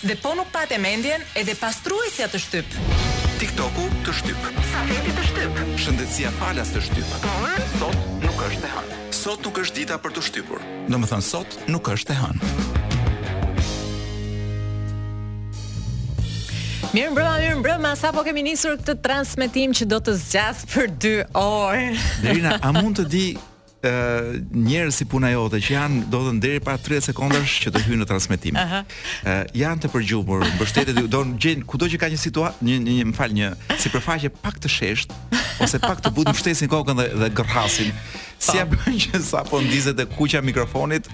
Dhe po nuk pate mendjen edhe pastruesja të shtyp. Tiktoku të shtyp. Safeti të shtyp. Shëndetësia falas të shtyp. Por sot nuk është e hënë. Sot nuk është dita për të shtypur. Domethënë sot nuk është e hënë. Mirëmbrëma, mirëmbrëma, sapo kemi nisur këtë transmetim që do të zgjasë për 2 orë. Blerina, a mund të di njerëz si puna jote që janë domethënë deri para 30 sekondash që të hyjnë në transmetim. Ëh. Uh, janë të përgjumur, mbështeten, do të gjejnë kudo që ka një situatë, një një, një më fal një sipërfaqe pak të sheshtë ose pak të butë mbështesin kokën dhe dhe gërrhasin. Si ia bën që sapo ndizet e kuqja e mikrofonit,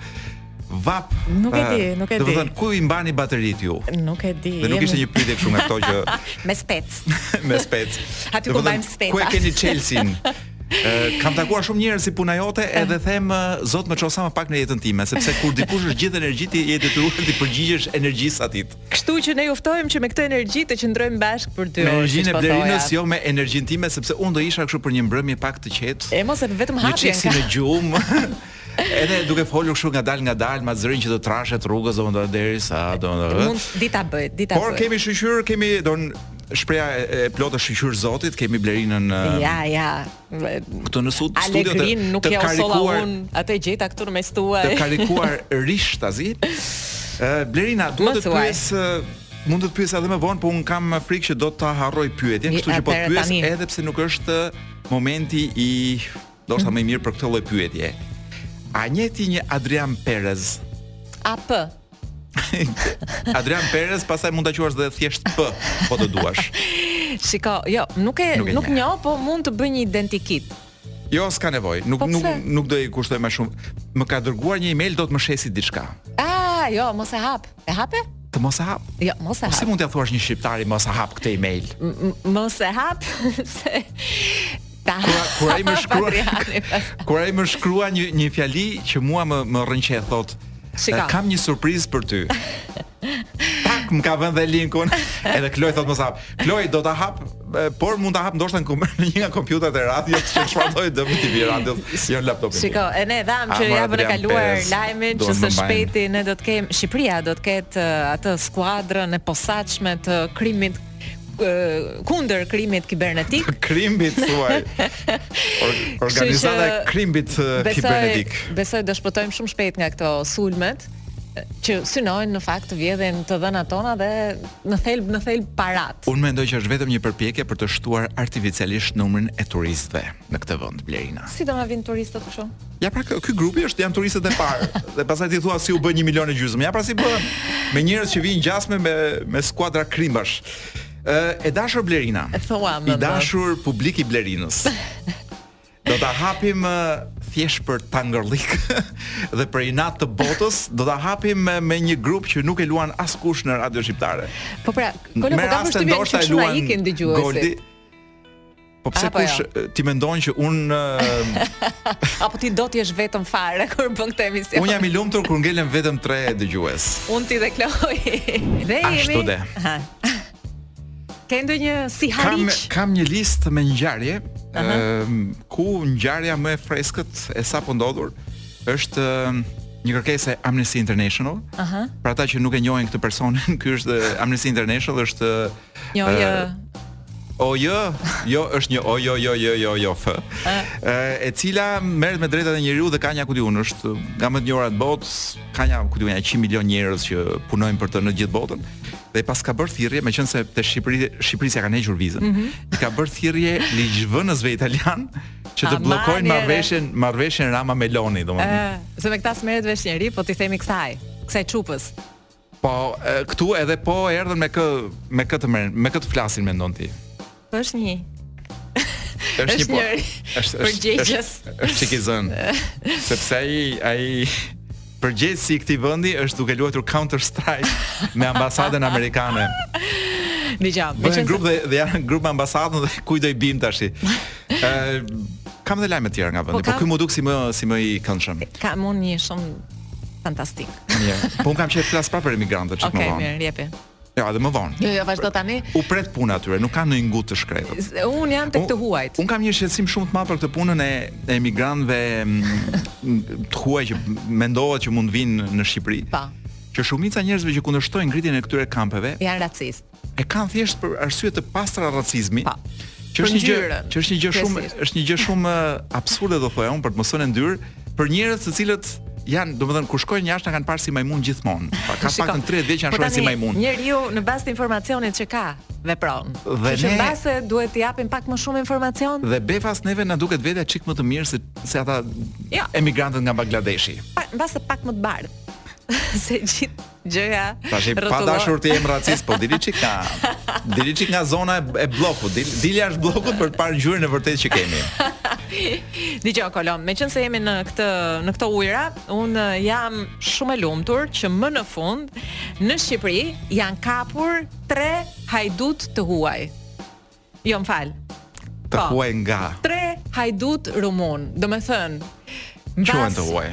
Vap. Nuk e di, nuk e di. Domethënë ku i mbani bateritë ju? Nuk e di. Dhe nuk ishte një pyetje kështu nga këto që me spec. me spec. Aty ku mbajmë spec. Ku e keni çelësin? kam takuar shumë njerëz si puna jote edhe them zot më ço sa më pak në jetën time sepse kur dikush është gjithë energji ti je detyruar të përgjigjesh energjisë së tij. Kështu që ne ju ftojmë që me këtë energji të qëndrojmë bashkë për dy orë. Me energjinë e Blerinës jo me energjinë time sepse unë do isha kështu për një mbrëmje pak të qetë. E mos e vetëm hapjen. Një çik si në gjumë. Edhe duke folur kështu ngadalë ngadalë, me zërin që të trashet rrugës, domethënë derisa domethënë. Mund di ta bëj, di ta bëj. Por kemi shyqyr, kemi do shprehja e plotë shyqyr Zotit, kemi Blerinën. Ja, ja. Këtu në stud studio të nuk e solla un, atë e gjeta këtu në mes tuaj. Të karikuar rishtazi. Blerina, dua të pyes mund të të pyes edhe më vonë, por un kam frikë që do ta harroj pyetjen, kështu që po pyes edhe pse nuk është momenti i Ndoshta më i mirë për këtë lloj pyetje. A njeh ti një Adrian Perez? AP. Adrian Perez, pastaj mund ta quash dhe thjesht P, po të duash. Shiko, jo, nuk e nuk, nuk njoh, po mund të bëj një identikit. Jo, s'ka nevojë. Nuk po nuk nuk do i kushtoj më shumë. Më ka dërguar një email do të më shesi diçka. Ah, jo, mos e hap. E hape? Të mos e hap. Jo, mos e hap. Po si mund t'ia thuash një shqiptari mos e hap këtë email? Mos e hap se Kur ai më shkruan, kur ai më shkruan një një fjali që mua më më rrëqeth, thotë. Shiko. Kam një surprizë për ty. Pak, më ka vënë dhe linkun, edhe kjo thotë mos hap. Jo, s'do ta hap, por mund ta hap ndoshta në një nga kompjuterat e radios që çfarëdo dëmi t'i vijë radios, jo laptopit. Shiko, e ne dhamë që javën e kaluar lajmin që së shpejti ne do të kemi Shqipëria do të ketë atë skuadrën e posaçme të krimit kundër krimit kibernetik. Krimbit thuaj. Or, organizata e krimbit kibernetik. Besoj do shpëtojmë shumë shpejt nga këto sulmet që synojnë në fakt të vjedhin të dhënat tona dhe në thelb në thelb paratë. Unë mendoj që është vetëm një përpjekje për të shtuar artificialisht numrin e turistëve. në këtë vend Blerina. Si do na vijnë turistët kështu? Ja pra ky grupi është janë turistët e parë dhe pastaj ti thua si u bënë 1 milion e gjysmë. Ja pra si bëhen me njerëz që vijnë gjasme me me skuadra krimesh. Ë e dashur Blerina. E thua më. I dashur publik i Blerinës. Do ta hapim thjesht për tangërllëk dhe për inat të botës, do ta hapim me, me një grup që nuk e luan askush në radio shqiptare. Po pra, kolo po kam vështirë se na ikin dëgjuesit. Po pse Apo kush jo. ti mendon që un Apo ti do të jesh vetëm fare kur bën këtë emision. Un jam i lumtur kur ngelen vetëm tre dëgjues. Un ti dhe Kloi. dhe jemi. Ashtu de. Ke ndonjë sihariq? Kam kam një listë me ngjarje, uh -huh. e, ku ngjarja më e freskët e sapo ndodhur është një kërkesë e Amnesty International. Aha. Uh -huh. Për ata që nuk e njohin këtë personin, ky është Amnesty International është Një ojë. O jo, jo është një o jo jo jo jo jo f. E cila merret me drejtat e njeriut dhe ka një ku di unë është nga më të njohurat në botë, ka një ku di unë 100 milion njerëz që punojnë për të në gjithë botën dhe pas ka bërë thirrje, meqenëse te Shqipëri Shqipërisja kanë hequr vizën. Mm -hmm. I ka bërë thirrje ligjvënësve italianë që të bllokojnë marrëveshjen marrëveshjen Rama Meloni, domethënë. Se me këta s'merret vesh njeri, po t'i themi kësaj, kësaj çupës. Po, këtu edhe po erdhën me kë me kë të me kë të flasin mendon ti. Është një. Është një. Po. Është përgjegjës. Është çik i zënë. Sepse ai ai përgjegjësi i këtij vendi është duke luajtur Counter Strike me ambasadën amerikane. Dëgjo, më qenë grup dhe, dhe janë grup me ambasadën dhe kujt do i biem tash. Ë kam edhe lajme të tjera nga vendi, po, po ky m'u duk si më si më i këndshëm. Kam unë një shumë Fantastik. Mirë. Po un kam që të flas pak për emigrantët çik okay, më vonë. Okej, mirë, jepi. Jo, edhe më vonë. Jo, jo, vazhdo tani. U pret puna atyre, nuk kanë ndonjë ngut të shkretët. Un jam tek të huajt. Un kam një shqetësim shumë të madh për këtë punën e emigrantëve mm, të huaj që mendohet që mund të vijnë në Shqipëri. Po. Që shumica njerëzve që kundërshtojnë ngritjen e këtyre kampeve janë racistë. e kanë thjesht për arsye të pastra racizmi. Pa. Që është një gjë, që është një gjë shumë, është një gjë shumë absurde do thoja unë për të mos thënë e ndyrë, për njerëz të cilët janë, domethënë kur shkojnë jashtë i kanë parë si majmun gjithmonë. Po ka paktën 30 vjet që janë po shkuar si majmun. Njeriu në bazë të informacionit që ka vepron. Dhe në bazë duhet të japim pak më shumë informacion. Dhe befas neve na duket vetja çik më të mirë se se ata jo. emigrantët nga Bangladeshi. Mbase pak më të bardhë. se gjithë gjëja. Tash pa dashur të jem racist, po dil çik nga. Dil çik nga zona e bllokut, dil, dil jashtë bllokut për të parë ngjyrën e vërtetë që kemi. Dëgjo Kolo, meqenëse jemi në këtë në këto ujëra, un jam shumë e lumtur që më në fund në Shqipëri janë kapur tre hajdutë të huaj. Jo, më fal. Të po. huaj nga. Tre hajdut rumun, do me thënë. Quhen të huaj.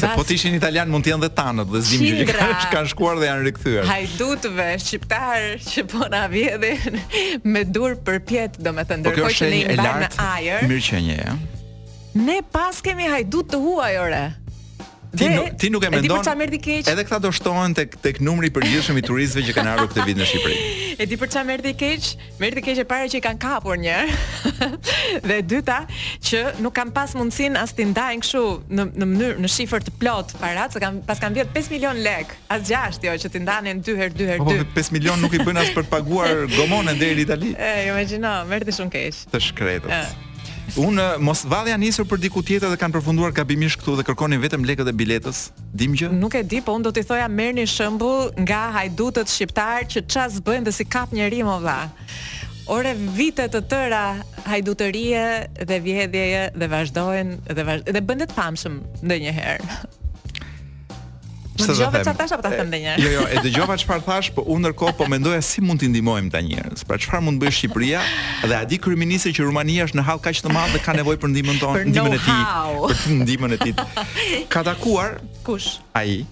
Se po të ishin italian mund të jenë dhe tanët dhe zimë që kanë kan shkuar dhe janë rikthyer. Hajdutëve shqiptarë që po na vjedhin me dur për pjetë, do me thënë, po ndërkohë që ne i mbajnë në ajër. Mirë që një, ja. Ne pse kemi hajdut të huaj, ore. Ti nuk ti nuk e mendon. Edhe këta do shtohen tek tek numri i përgjithshëm i turistëve që kanë ardhur këtë vit në Shqipëri. E di për çfarë më erdhi keq? Më erdhi keq e para që i kanë kapur një. dhe e dyta që nuk kanë pas mundësinë as të ndajnë kështu në në mënyrë në shifër të plot para, se kanë pas kanë vjedh 5 milion lek, as 6 jo që të ndanin dy herë dy herë po, po, dy. Po 5 milion nuk i bën as për të paguar gomonen deri në Itali. E imagjino, më erdhi shumë keq. Të shkretët. Unë eh, mos vallë janë nisur për diku tjetër dhe kanë përfunduar gabimisht këtu dhe kërkonin vetëm lekët e biletës. Dimë gjë? Nuk e di, po unë do t'u thoja merrni shembull nga hajdutët shqiptarë që ça s'bëjnë dhe s'i kap njeri mo vlla. Ore vite të tëra hajdutërie dhe vjedhjeje dhe vazhdojnë dhe vazhdojnë dhe bëhen dhe të famshëm ndonjëherë. Më dëgjove çfarë thashë apo ta them edhe një herë? Jo, jo, e dëgjova çfarë the, po unë ndërkohë po mendoja si mund t'i ndihmojmë ata njerëz. Pra çfarë mund të bëjë Shqipëria dhe a e di kryeministri që Rumania është në hall kaq të madh dhe ka nevojë për ndihmën tonë, ndihmën e tij. Për ndihmën e tij. Ka takuar kush? Ai.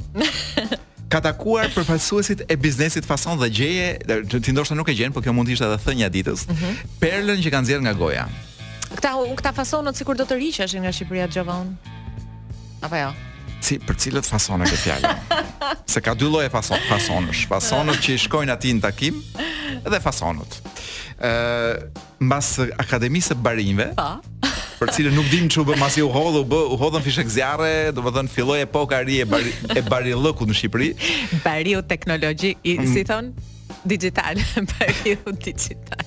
Ka takuar përfaqësuesit e biznesit fason dhe gjeje, ti ndoshta nuk e gjen, por kjo mund të ishte edhe thënia e ditës. Mm -hmm. Perlën që ka nxjerr nga goja. Këta këta fasonët sikur do të rriteshin nga Shqipëria xha vonë. Apo jo? Si, për cilët fasonë e ke ti fjalën? Se ka dy lloje fason, fasonësh. Fasonët që i shkojnë atij në takim dhe fasonët. Uh, mbas Akademisë së Barinjve, pa. Po. për të cilën nuk dimë ç'u bë mbasi u hodh, u bë, u hodhën fishekzjarre, domethënë filloi epoka e re e bari, e barillëkut në Shqipëri. Bariu teknologji, i, mm. si thonë, digital, bariu digital.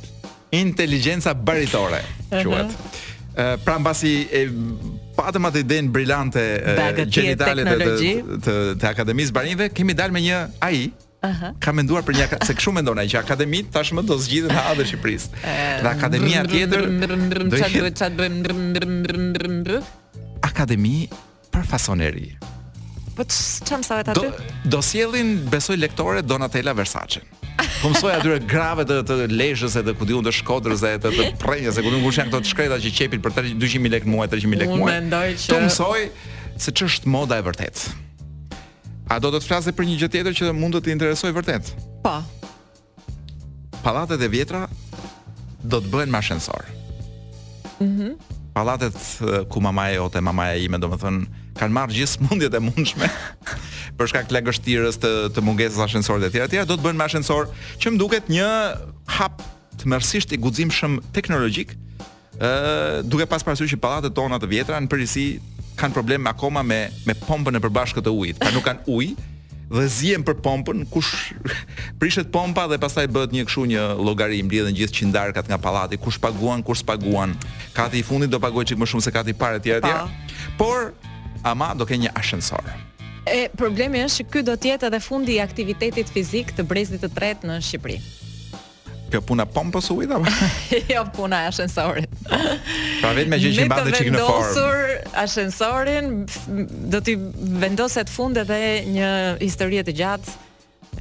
Inteligjenca baritore quhet. Ë pra mbasi e patëm atë idenë brilante e, Bagëti e gjeniale të, të, teknologji. të, të Akademisë Barinjve, kemi dalë me një, ai. Ka menduar për një aka- se kështu mendon ai që akademitë tashmë do zgjidhin hallet e Shqipërisë. Dhe akademia tjetër do Ça t' jetë bëjë, ça t' bëjë. akademi për fasoneri. Po ça, sa vetë aty? Do, do sjellin besoj lektore Donatella Versace. T'u mësojë atyre grave të, të Lezhës e të ku di unë të Shkodrës e të, të Prrenjasit e ku di unë kush janë këto të shkreta që qepin për 200.000 lek në muaj, 300.000 lek në muaj. Unë mendoj që... T'u mësojë se ç'është moda e vërtetë. A do të të flas për një gjë tjetër që mund të të interesojë vërtet? Po. Pallatet e vjetra do të bëhen me ashensor. Mhm. Mm Pallatet ku mamaja jote, mamaja ime, domethënë, kanë marrë gjithë smundjet e mundshme. për shkak të lagështirës të të mungesës së ashensorit e tjera, tjera do të bëhen me ashensor, që më duket një hap tmerrësisht i guximshëm teknologjik Ë, duke pas parasysh që pallatet tona të vjetra në përgjithësi kanë probleme akoma me me pompën e përbashkët të ujit. Pra nuk kanë ujë dhe zihen për pompën, kur prishet pompa dhe pastaj bëhet një kështu një llogari mblidhen gjithë qindarkat nga pallati, kush paguan, kush s'paguan. Kati i fundit do paguajë çik më shumë se kati i parë etj etj. Po. Por ama do ke një ashensor. E problemi është që ky do të jetë edhe fundi i aktivitetit fizik të brezit të tretë në Shqipëri. Kjo puna e pompës së ujit apo? jo puna e ashensorit. pra e vetmja gjë që i mban dhe çik në formë. Vendosur ashensorin do t'i vendoset fund edhe një historie të gjatë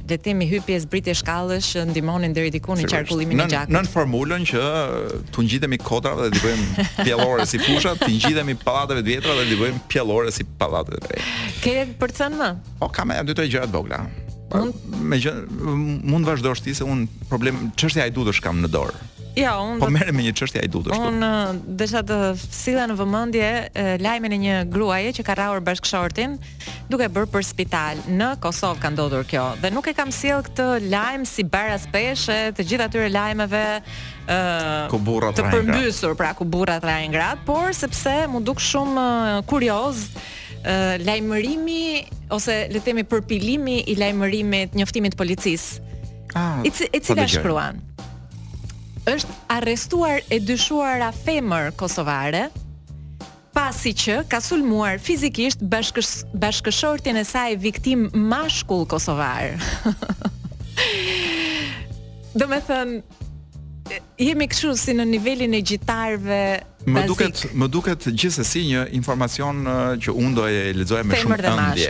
le të themi hipje-zbritje shkallësh që ndihmonin deri diku në qarkullimin e gjakut. Nën formulën që t'u ngjitemi kodrave dhe t'i bëjmë pjellore si fushat, t'i ngjitemi pallateve të vjetra dhe t'i bëjmë pjellore si pallatet e reja. Ke për të thënë më? O po, kam edhe dy tre gjëra të vogla. Po, me gjë mund të vazhdosh ti se unë problem çështje hajdutësh kam në dorë. Ja, unë po merrem me një çështje hajdutësh. Unë uh, desha të sillja në vëmendje uh, lajmin e një gruaje që ka rrahur bashkëshortin duke e bërë për spital. Në Kosovë ka ndodhur kjo dhe nuk e kam sjellë këtë lajm si baraspeshë të gjithë atyre lajmeve ë uh, ku burrat të përmbysura, pra ku burrat rrahin gratë, por sepse m'u duk shumë kurioz lajmërimi ose le të themi përpilimi i lajmërimit, njoftimit të policisë. Ah, po, e cila shkruan. Është arrestuar e dyshuara femër kosovare pasi që ka sulmuar fizikisht bashkës, bashkëshortin e saj viktimë mashkull kosovar. Domethënë, jemi kështu si në nivelin e gjitarëve Më duket, më duket gjithsesi një informacion që unë do e lexoja me shumë ëndje.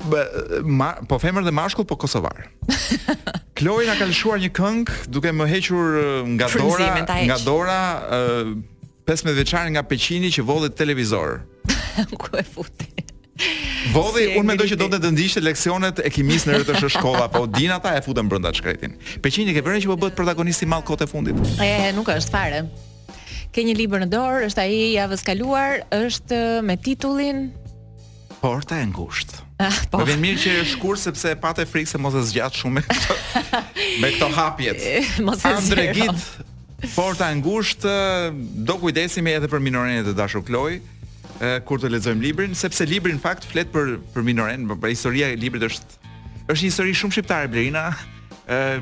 Femër, po femër dhe mashkull po kosovar. Kloi na ka lëshuar një këngë duke më hequr nga dora, nga dora uh, 15 vjeçarin nga Peqini që vodhi televizor. Ku e futi? Vodhi, si unë mendoj që donte të ndiqte leksionet e kimisë në RTSH Shkolla, po din ata e futën brenda të shkretin. Peqini ke vënë re që po bëhet protagonist i madh kohët e fundit. E, nuk është fare. Ke një libër në dorë, është ai i javës së kaluar, është me titullin Porta e ngushtë. Ah, po. Më vjen mirë që e shkur sepse e pata frikë se mos e zgjat shumë me këto hapjet. Mos e zgjat. Porta e ngushtë, do kujdesemi edhe për minorenët e dashur Kloi. kur të lexojmë librin, sepse libri në fakt flet për për Minoren, për, për historia e librit është është një histori shumë shqiptare Blerina. Ë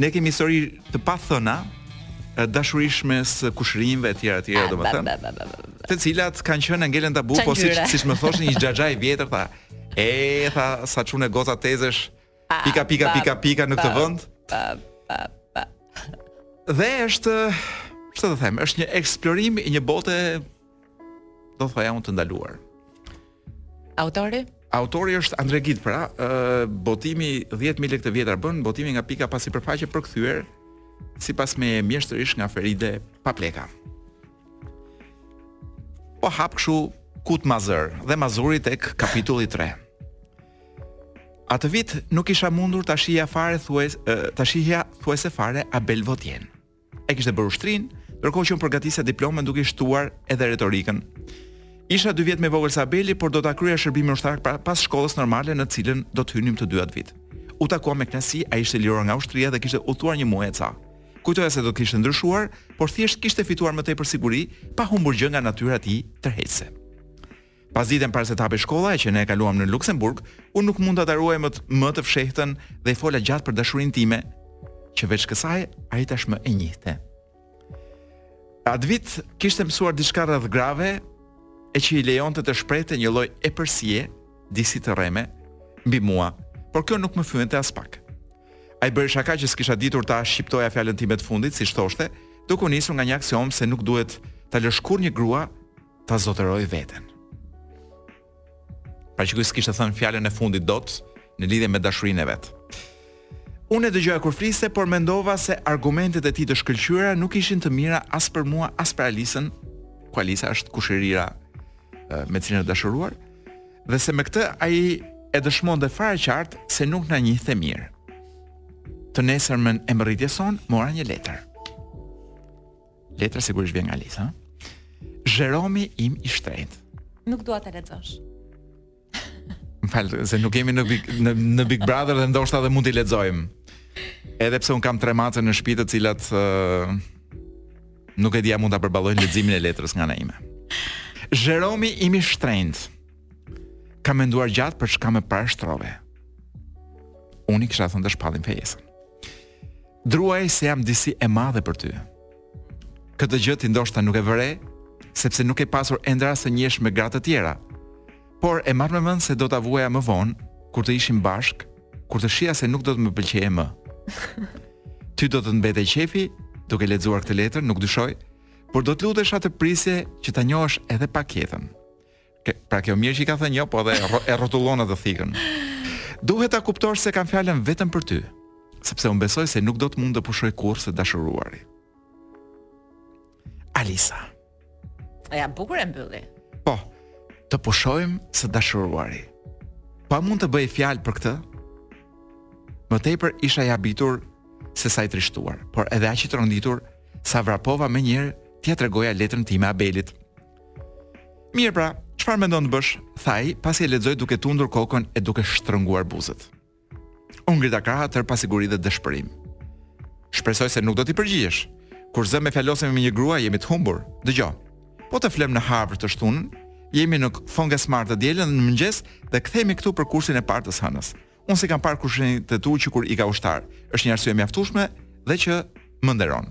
ne kemi histori të pathëna dashurish mes kushërinjve etj etj ah, domethënë. Të cilat kanë qenë ngelen tabu, po siç siç më thoshte një xhaxha i vjetër tha, e tha sa çuna goca tezesh. Ah, pika pika pika pika në këtë vend. Dhe është çfarë të them, është një eksplorim i një bote Do thoja unë të ndaluar. Autori? Autori është Andre Gid, pra, uh, botimi 10000 lekë të vjetra bën, botimi nga Pika pa sipërfaqe përkthyer sipas meje mjeshtërisht nga Feride Papleka. Po hap kështu kot më zuri dhe më zuri tek kapitulli 3. Atë vit nuk kisha mundur ta shihja fare thua ta shihja thuajse fare Abel Votien. Ai kishte bërë ushtrinë, ndërkohë që unë përgatisja diplomën duke shtuar edhe retorikën. Isha dy vjet më i vogël se Abeli, por do ta kryeja shërbimin ushtarak pra pas shkollës normale në të cilën do të hynim të dy atë vit. U takuam me kënaqësi, ai ishte liruar nga ushtria dhe kishte udhëtuar një muaj e ca. Kujtoja se do të kishte ndryshuar, por thjesht kishte fituar më tepër siguri, pa humbur gjë nga natyra e tij tërheqëse. Pasditen para se të hapej shkolla, që ne e kaluam në Luksemburg, unë nuk munda ta ruaja më të, më të fshehtën dhe i fola gjatë për dashurinë time, që veç kësaj ai tashmë e njihte. Atë vit kishte mësuar diçka rreth grave e që i lejonte të shprehte një lloj epërsie, disi të rreme mbi mua, por kjo nuk më fyente aspak. Ai bëri shaka që s'kisha ditur ta shqiptoja fjalën time të fundit, siç thoshte, duke u nisur nga një aksion se nuk duhet ta lësh kurrë një grua ta zotërojë veten. Pra që s'e kishte thënë fjallën e fundit dot në lidhje me dashurinë e vet. Unë e dëgjoja kur fliste, por mendova se argumentet e tij të shkëlqyra nuk ishin të mira as për mua, as për Alisën, ku Alisa është kushërira me të cilën është dashuruar, dhe se me këtë ai e dëshmonte fare qartë se nuk na njihte mirë. Të nesërmen e mbërritjes sonë, mora një letër. Letra sigurisht vjen nga Alisa. Zheromi im i shtrenjtë. Nuk dua ta lexosh. Më fal, se nuk jemi në Big, në, në Big Brother dhe ndoshta dhe mund t'i lexojmë. Edhe pse unë kam tre mace në shtëpi të cilat uh, nuk e di a mund ta përballojnë leximin e letrës nga ana ime. Zheromi im i shtrenjtë. Kam menduar gjatë për çka më parashtrove. Unë i kisha thënë të shpallim fejesën. Druaj se jam disi e madhe për ty. Këtë gjë ti ndoshta nuk e vë re, sepse nuk ke pasur ende rast të njihesh me gra të tjera. Por e marr me mend se do ta vuaja më vonë, kur të ishim bashkë, kur të shihja se nuk do të të pëlqeja më. Ty do të të mbetet qejfi, duke lexuar këtë letër, nuk dyshoj, por do të lutesha të prisje që ta njohësh edhe pak jetën. Pra kjo mirë që i ka thënë jo, po edhe e rrotullon atë thikën. Duhet ta kuptosh se kam fjalën vetëm për ty, sepse unë besoj se nuk do të mund të pushoj kurrë së dashuruari. Alisa. E ja bukur e mbylli. Po. Të pushojmë së dashuruari. Pa mund të bëhej fjalë për këtë? Më tepër isha i habitur se sa i trishtuar, por edhe aq i tronditur sa vrapova menjëherë t'ia tregoja letrën tim Abelit. Mirë pra, çfarë mendon të bësh? tha ai, pasi e lexoi duke tundur kokën e duke shtrënguar buzët. Unë ngrita krahët tërë pasiguri dhe dëshpërim. Shpresoj se nuk do t'i përgjigjesh. Kur zëmë e fjalosemi me një grua, jemi të humbur. Dëgjo. Po të flemë në Havër të shtunën, jemi në Fongesmar të dielën në mëngjes dhe kthehemi këtu për kursin e parë të së hënës. Unë s'i kam parë kushërinjtë e tu që kur ika ushtar, është një arsye e mjaftueshme dhe që më nderon.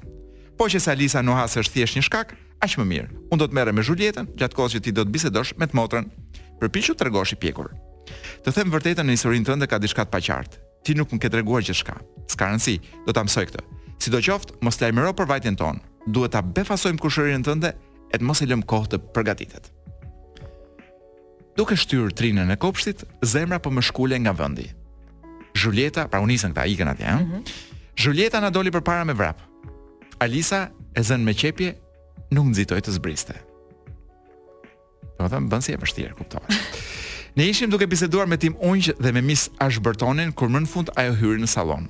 Po që se Alisa nuhat se është thjesht një shkak, aq më mirë. Unë do të merrem me Zhulietën gjatë kohës që ti do të bisedosh me të motrën. Përpiqu të tregosh i pjekur. Të them të vërtetën në historinë tënde ka diçka të paqartë. Ti nuk më ke treguar gjithçka. S'ka rëndësi, do ta mësoj këtë. Sidoqoftë, mos lajmëro për vajtjen tonë. Duhet ta befasojmë kushërinën tënde e të mos i lëmë kohë të përgatitet. Duke shtyrë trinën e kopshtit, zemra po më shkulej nga vendi. Zhulieta, pra u nisën këta, ikën atje, ëh. Mm -hmm. Zhulieta na doli përpara me vrap. Alisa e zënë me qepje, nuk nxitoi të zbriste. Domethënë bën si e vështirë, kuptoj. Ne ishim duke biseduar me tim ungj dhe me Miss Ashburtonin kur më në fund ajo hyri në sallon.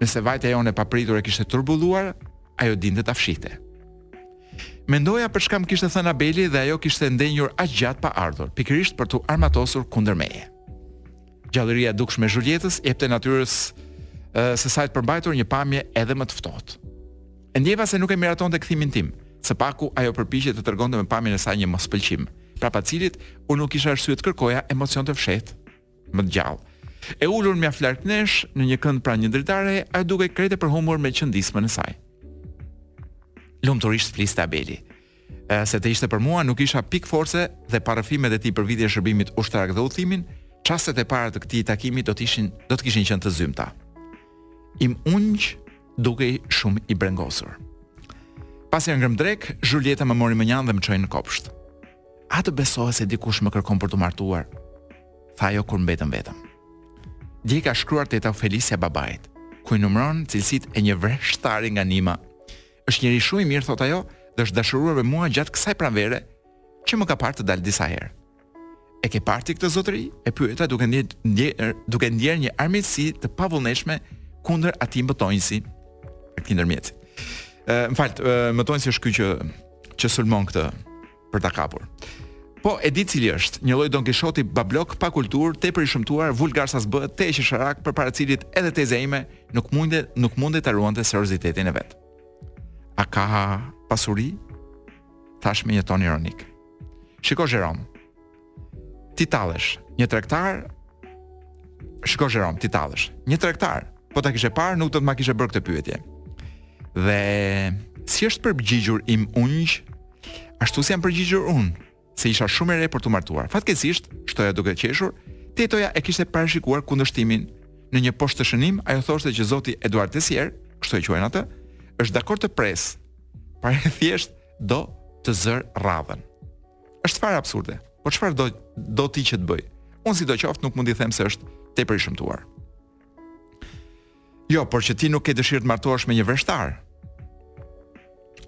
Nëse vajtja jonë e papritur e kishte turbulluar, ajo dinte ta fshihte. Mendoja për çka më kishte thënë Abeli dhe ajo kishte ndenjur aq gjatë pa ardhur, pikërisht për t'u armatosur kundër meje. Gjallëria e dukshme e Zhulietës i jepte natyrës së saj të përmbajtur një pamje edhe më të ftohtë. E ndjeva se nuk e miratonte kthimin tim. Së paku ajo përpiqej të tregonte me pamjen e saj një mospëlqim, prapa të cilit unë nuk kisha arsye të kërkoja emocion të fshehtë. Më të gjallë. E ulur mjaft larg nesh, në një kënd pranë një dritareje, ajo dukej krejt e përhumbur me qëndismën e saj. Lumturisht fliste Abeli. E, se të ishte për mua, nuk kisha pikë force dhe pa rrëfimet e tij për vitin e shërbimit ushtarak dhe udhëtimin, çastet e para të këtij takimi do të ishin do të kishin qenë të zymta. Im ungj dukej shumë i brengosur. Pasi hëngrëm drekë, Zhulieta më mori mënjanë dhe më çoi në kopsht. A të besohet se dikush më kërkon për t'u martuar? tha ajo kur mbetëm vetëm. Dje i ka shkruar teta Felicia babait, ku i numëron cilësitë e një vreshtari nga Nima. Është njeri shumë i mirë, thotë ajo, dhe është dashuruar me mua gjatë kësaj pranvere, që më ka parë të dal disa herë. E ke parë ti këtë zotëri? E pyeta duke ndier, ndier, duke ndier një armiqësi të pavullnetshme kundër atij mëtonjësi. Ky ndërmjetësi. Ë, më fal, mëtonjësi është ky që që sulmon këtë për ta kapur. Po e di cili është, një lloj Don Kishoti bablok pa kulturë, tepër i shëmtuar, vulgar sa s'bëhet, tejet qesharak përpara të cilit edhe teza ime nuk mundej nuk mundej ta ruante seriozitetin e vet. A ka pasuri? Thashë me një ton ironik. Shiko Zherom. Ti tallesh, një tregtar shiko Zherom, ti tallesh. Një tregtar, po ta kishe parë nuk do të ma kishe bërë këtë pyetje. Dhe si është përgjigjur im ungj, ashtu si jam përgjigjur unë, se isha shumë e re për t'u martuar. Fatkeqësisht, shtoi ajo duke qeshur, tetoja e kishte parashikuar kundërshtimin në një poshtëshënim, ajo thoshte që zoti Eduard Tesier, kështu e quajnë atë, është dakord të presë, pra thjesht do të zërë radhën. Është fare absurde. Po çfarë do do ti që të bëj? Unë sidoqoftë nuk mund t'i them se është tepër i shëmtuar. Jo, por që ti nuk ke dëshirë të martohesh me një vreshtar.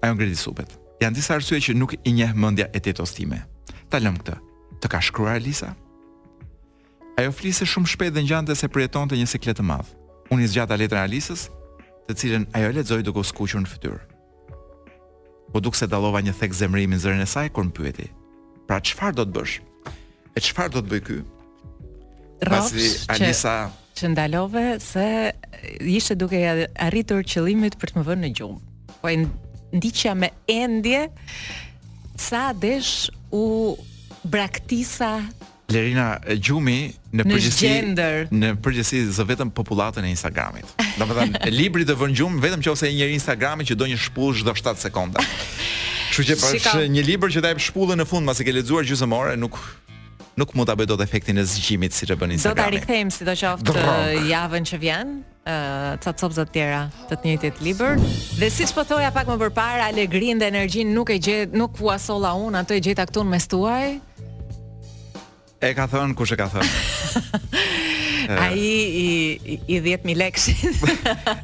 Ajo ngriti supet. Janë disa arsye që nuk i njeh mendja e tetos time. Ta lëmë këtë. Të ka shkruar Alisa? Ajo fliste shumë shpejt dhe ngjante se përjetonte një siklet të madh. Unë i zgjata letrën e Alisës, të cilën ajo e lexoi duke u skuqur në fytyrë. M'u duk se dallova një thek zemërimi në zërin e saj kur më pyeti. Pra çfarë do të bësh? E çfarë do të bëjë ky? Pasi Alisa që ndalove se ishte duke ia arritur qëllimit për të më vënë në gjumë. Po e ndiqja me ëndje sa desh u braktisa Lerina gjumi në përgjithësi në përgjithësi zë vetëm popullatën e Instagramit. Domethënë, libri të vë në gjumë vetëm nëse je njeri Instagrami që do një shpullë çdo 7 sekonda. Kështu që pa si një libër që ta jep shpullën në fund pasi ke lexuar gjysmë ore, nuk nuk mund ta bëjë dot efektin e zgjimit siç e bën Instagrami. Do ta rikthejmë sidoqoftë javën që vjen. ca copëza të tjera të të njëjtit libër. Dhe siç po thoja pak më përpara, alegrinë dhe energjinë nuk e gjet, nuk ua solla unë, atë e gjeta këtu në mes tuaj. E ka thënë kush e ka thënë? Ai i i 10000 lekshit.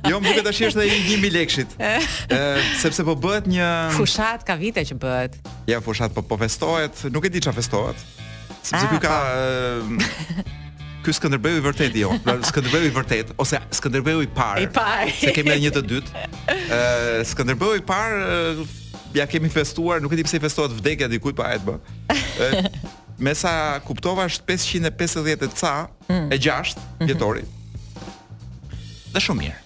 jo, më duket tash është ai i 1000 lekshit. Ë, sepse po bëhet një fushatë ka vite që bëhet. Ja, fushatë po po festohet, nuk e di çfarë festohet. Sepse ah, ky ka po. Ky Skënderbeu i vërtetë jo. Pra Skënderbeu i vërtetë ose Skënderbeu i parë. I parë. Se kemi edhe një të dytë. Ë Skënderbeu i parë ja kemi festuar, nuk e di pse i festohet vdekja dikujt por hajt më. Me sa kuptova është 550 e ca mm. e 6 mhm. vjetori. Dhe shumë mirë.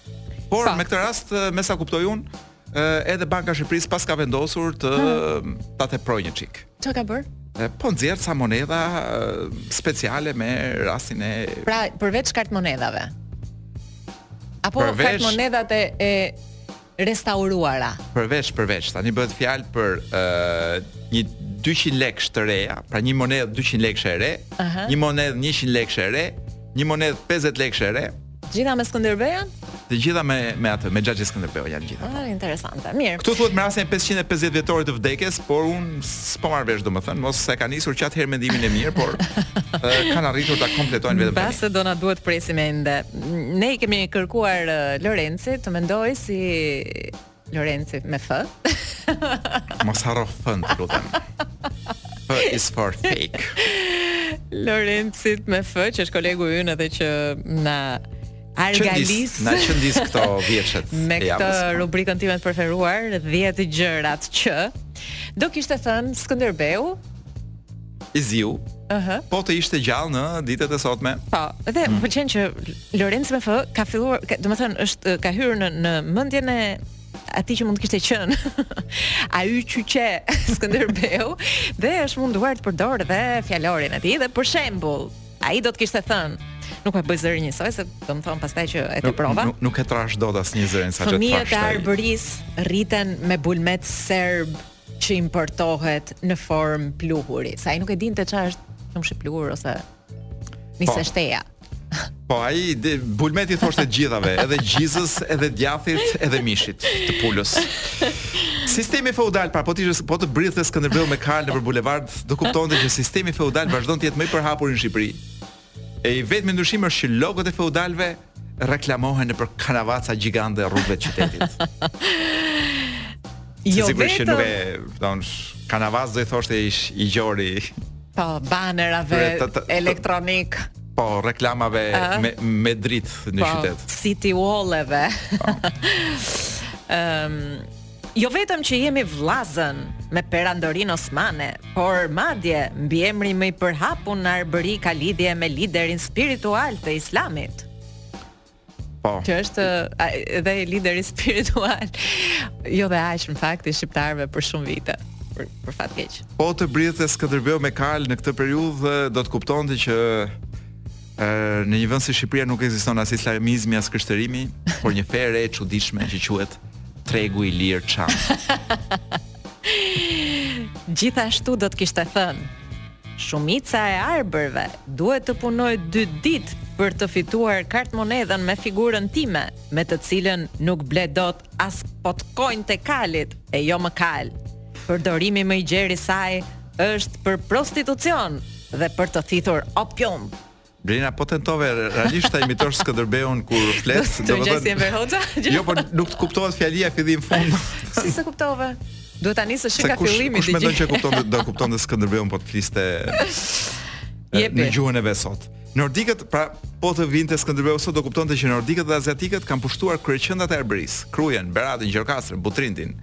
Por me këtë rast me sa kuptoj unë, edhe Banka e Shqipërisë paska vendosur ta teprojë një çik. Ça ka bërë? Po nxjerr sa monedha speciale me rastin e Pra, përveç kartëmonedhave. Apo përveç... kartëmonedhat e, e restauruara. Përveç, përveç, tani bëhet fjalë për ë uh, një 200 lekësh të reja, pra një monedhë 200 lekësh e re, uh -huh. një monedhë 100 lekësh e re, një monedhë 50 lekësh e re, Gjitha me Skënderbeun? Të gjitha me me atë, me Xhaxhi Skënderbeu janë gjitha. Ah, interesante. Mirë. Këtu thuhet me rastin e 550 vjetorit të vdekjes, por unë s'po marr vesh domethënë, mos e ka nisur që atëherë mendimin e mirë, por kanë arritur ta kompletojnë vetëm tani. Pastaj do na duhet presim ende. Ne i kemi kërkuar Lorencit të mendojë si Lorenci me F. Mos harro fën, të lutem. F is for fake. Lorencit me F, që është kolegu ynë, edhe që na argalis. Na qëndis këto vjeçet. Me këtë rubrikën time të preferuar, 10 gjërat që do kishte thënë Skënderbeu i ziu. Ëh. Uh -huh. Po të ishte gjallë në ditët e sotme. Po, dhe më pëlqen që Lorenci me F ka filluar, domethënë, është ka hyrë në në mendjen e atij që mund të kishte qenë. Ai qyqi Skënderbeu dhe është munduar të përdorë dhe fjalorin e tij dhe për shembull, ai do të kishte thënë nuk e bëj zërin njësoj se do të më thonë pastaj që e teprova. Nuk, nuk e trash dot asnjë zërin sa që të trash. Fëmijët e Arbëris rriten me bulmet serb. që importohet në formë pluhuri. Se ai nuk e dinte çfarë është qumështi pluhur ose niseshteja. Po, ai bulmet i thoshte të gjithave, edhe gjizës, edhe djathit, edhe mishit të pulës. Sistemi feudal, pra po të ishte po të bridhte Skënderbeu me kalë nëpër bulevard, do kuptonte që sistemi feudal vazhdon të jetë më i përhapuri në Shqipëri. Dhe i vetmi ndryshim është që logot e feudalëve reklamohen nëpër kanavaca gjigante rrugëve të qytetit. jo vetëm. Sigurisht që nuk e, don, kanavacë do i thoshte i, i gjori. Po, banerave elektronik. Po, reklamave me, me dritë në po, qytet. City walleve. Po. Ehm, Jo vetëm që jemi vllazën me Perandorinë Osmane, por madje mbiemri më i përhapun në Arbëri ka lidhje me liderin spiritual të Islamit. Po. Që është edhe lideri spiritual. Jo dhe aq në fakt i shqiptarëve për shumë vite për, për fat keq. Po të brithet Skënderbeu me Kal në këtë periudhë do të kuptonte që Në një vend si Shqipëria nuk ekziston as islamizmi as krishterimi, por një fe e re e çuditshme që quhet tregu i lirë çam. Gjithashtu do të kishte thënë, shumica e arbërve duhet të punojë dy ditë për të fituar kartëmonedhën me figurën time, me të cilën nuk ble dot as potkonjtë e kalit e jo më kalë. Përdorimi më i gjerë i saj është për prostitucion dhe për të thithur opium. Blerina po tentove realisht ta imitosh Skënderbeun kur flet, domethënë. Jo, por nuk të kuptohet fjalia fillim fund. Si s'e kuptove? Duhet ta nisësh nga fillimi ti. Kush mendon që kupton do kuptonte Skënderbeun po të fliste. Në gjuhën e vet sot. Nordikët, pra po të vinte Skënderbeu sot do kuptonte që nordikët dhe aziatikët kanë pushtuar kryeqendrat e Arbërisë, Krujën, Beratin, Gjirokastrën, Butrintin.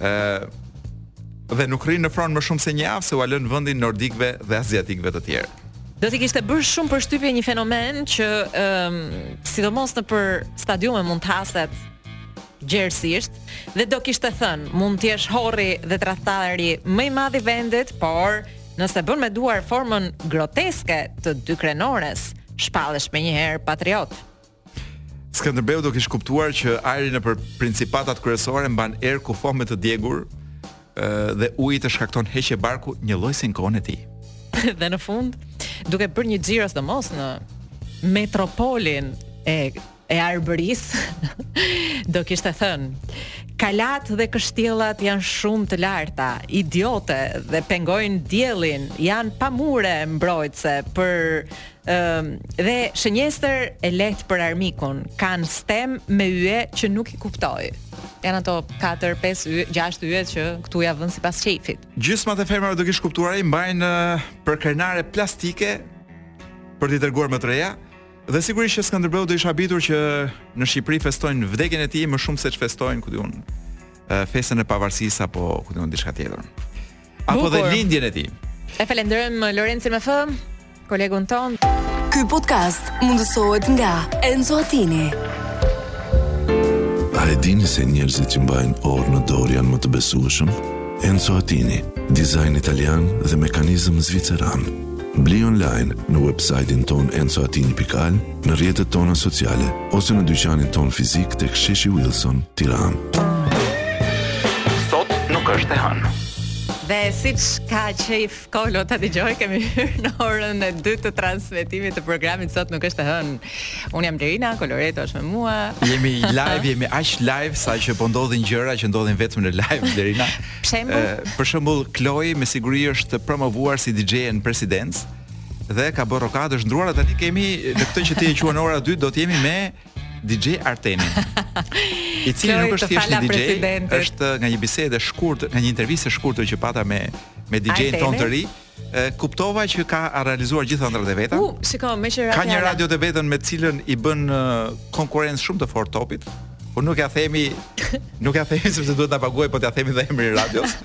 ë dhe nuk rrinë në fron më shumë se një javë se ua lënë vendin nordikëve dhe aziatikëve të tjerë. Do t'i kishte bërë shumë përshtypje një fenomen që ë sidomos nëpër stadiume mund të haset gjerësisht dhe do kishte thënë, mund të jesh horri dhe tradhtari më i madh i vendit, por nëse bën me duar formën groteske të dykrenores, shpallesh menjëherë patriot. Skënderbeu do kish kuptuar që ajri nëpër principatat kryesore mban erë kufome të djegur dhe uji të shkakton heqje barku njëlloj si në kohën e tij. dhe në fund, duke bërë një xhiro sidomos në metropolin e e Arbërisë do kishte thënë Kalatë dhe kështjellat janë shumë të larta, idiote dhe pengojnë diellin, janë pa mure mbrojtëse për um, dhe shënjestër e lehtë për armikun, kanë stemë me yje që nuk i kuptoj. Janë ato 4, 5, 6 yje që këtu ia vënë sipas qejfit. Gjysmat e femrave do kish kuptuar e i mbajnë përkrenare plastike për t'i treguar më të reja, Dhe sigurisht që Skënderbeu do ish habitur që në Shqipëri festojnë vdekjen e tij më shumë se ç'festojnë ku di un festën e pavarësisë apo ku di un diçka tjetër. Apo dhe lindjen e tij. E falenderojmë Lorencin më fë, kolegun tonë. Ky podcast mundësohet nga Enzo Attini. A e dini se njerëzit që mbajnë orë në dorë janë më të besueshëm? Enzo Attini, dizajn italian dhe mekanizëm zviceran. Bli online në website-in tonë encoatini pikë al, në rrjetet tona sociale ose në dyqanin tonë fizik tek sheshi Wilson, Tiranë. Sot nuk është e hënë. Dhe siç ka qejf Kolo ta dëgjojë, kemi hyrë në orën e dytë të transmitimit të programit sot nuk është e hënë. Unë jam Lerina, Koloreto është me mua. Jemi live, jemi aq live, sa që po ndodhin gjëra që ndodhin vetëm në live, Lerina. Për shembull, Kloi me siguri është promovuar si DJ në presidencë dhe ka bërë rokadë është ndruar tani kemi në këtë që ti e quan ora 2 do të jemi me DJ Artenin. I cili nuk është thjesht një DJ, është nga një bisedë e shkurtër, nga një intervistë e shkurtër që pata me me DJ-n tonë të ri. E kuptova që ka realizuar gjithë ëndrrat e veta. U, shiko, me që Ka një radio të vetën me të cilën i bën konkurrencë shumë të fortë topit. Po nuk ja themi, nuk ja themi sepse duhet të paguajë, po t'ja themi dhe emrin e radios.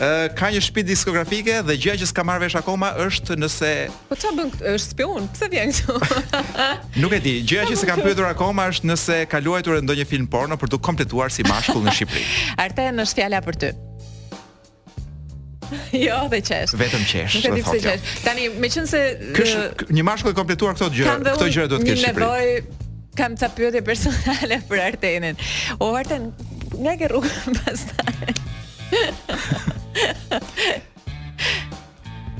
Ë ka një shtëpi diskografike dhe gjëja që s'kam marrë vesh akoma është nëse Po çfarë bën këtu? Është spiun, pse vjen këtu? nuk e di. Gjëja që s'e kam pyetur akoma është nëse ka luajtur ndonjë film porno për t'u kompletuar si mashkull në Shqipëri. Arten është fjala për ty. Jo, dhe qesh. Vetëm qesh. Nuk e di pse qesh. Tani, meqense Ky është një mashkull i kompletuar këto gjëra, këto gjëra duhet të kesh. Kam nevojë kam ca pyetje personale për Artenin. O Arten, nga e ke rrugën pastaj?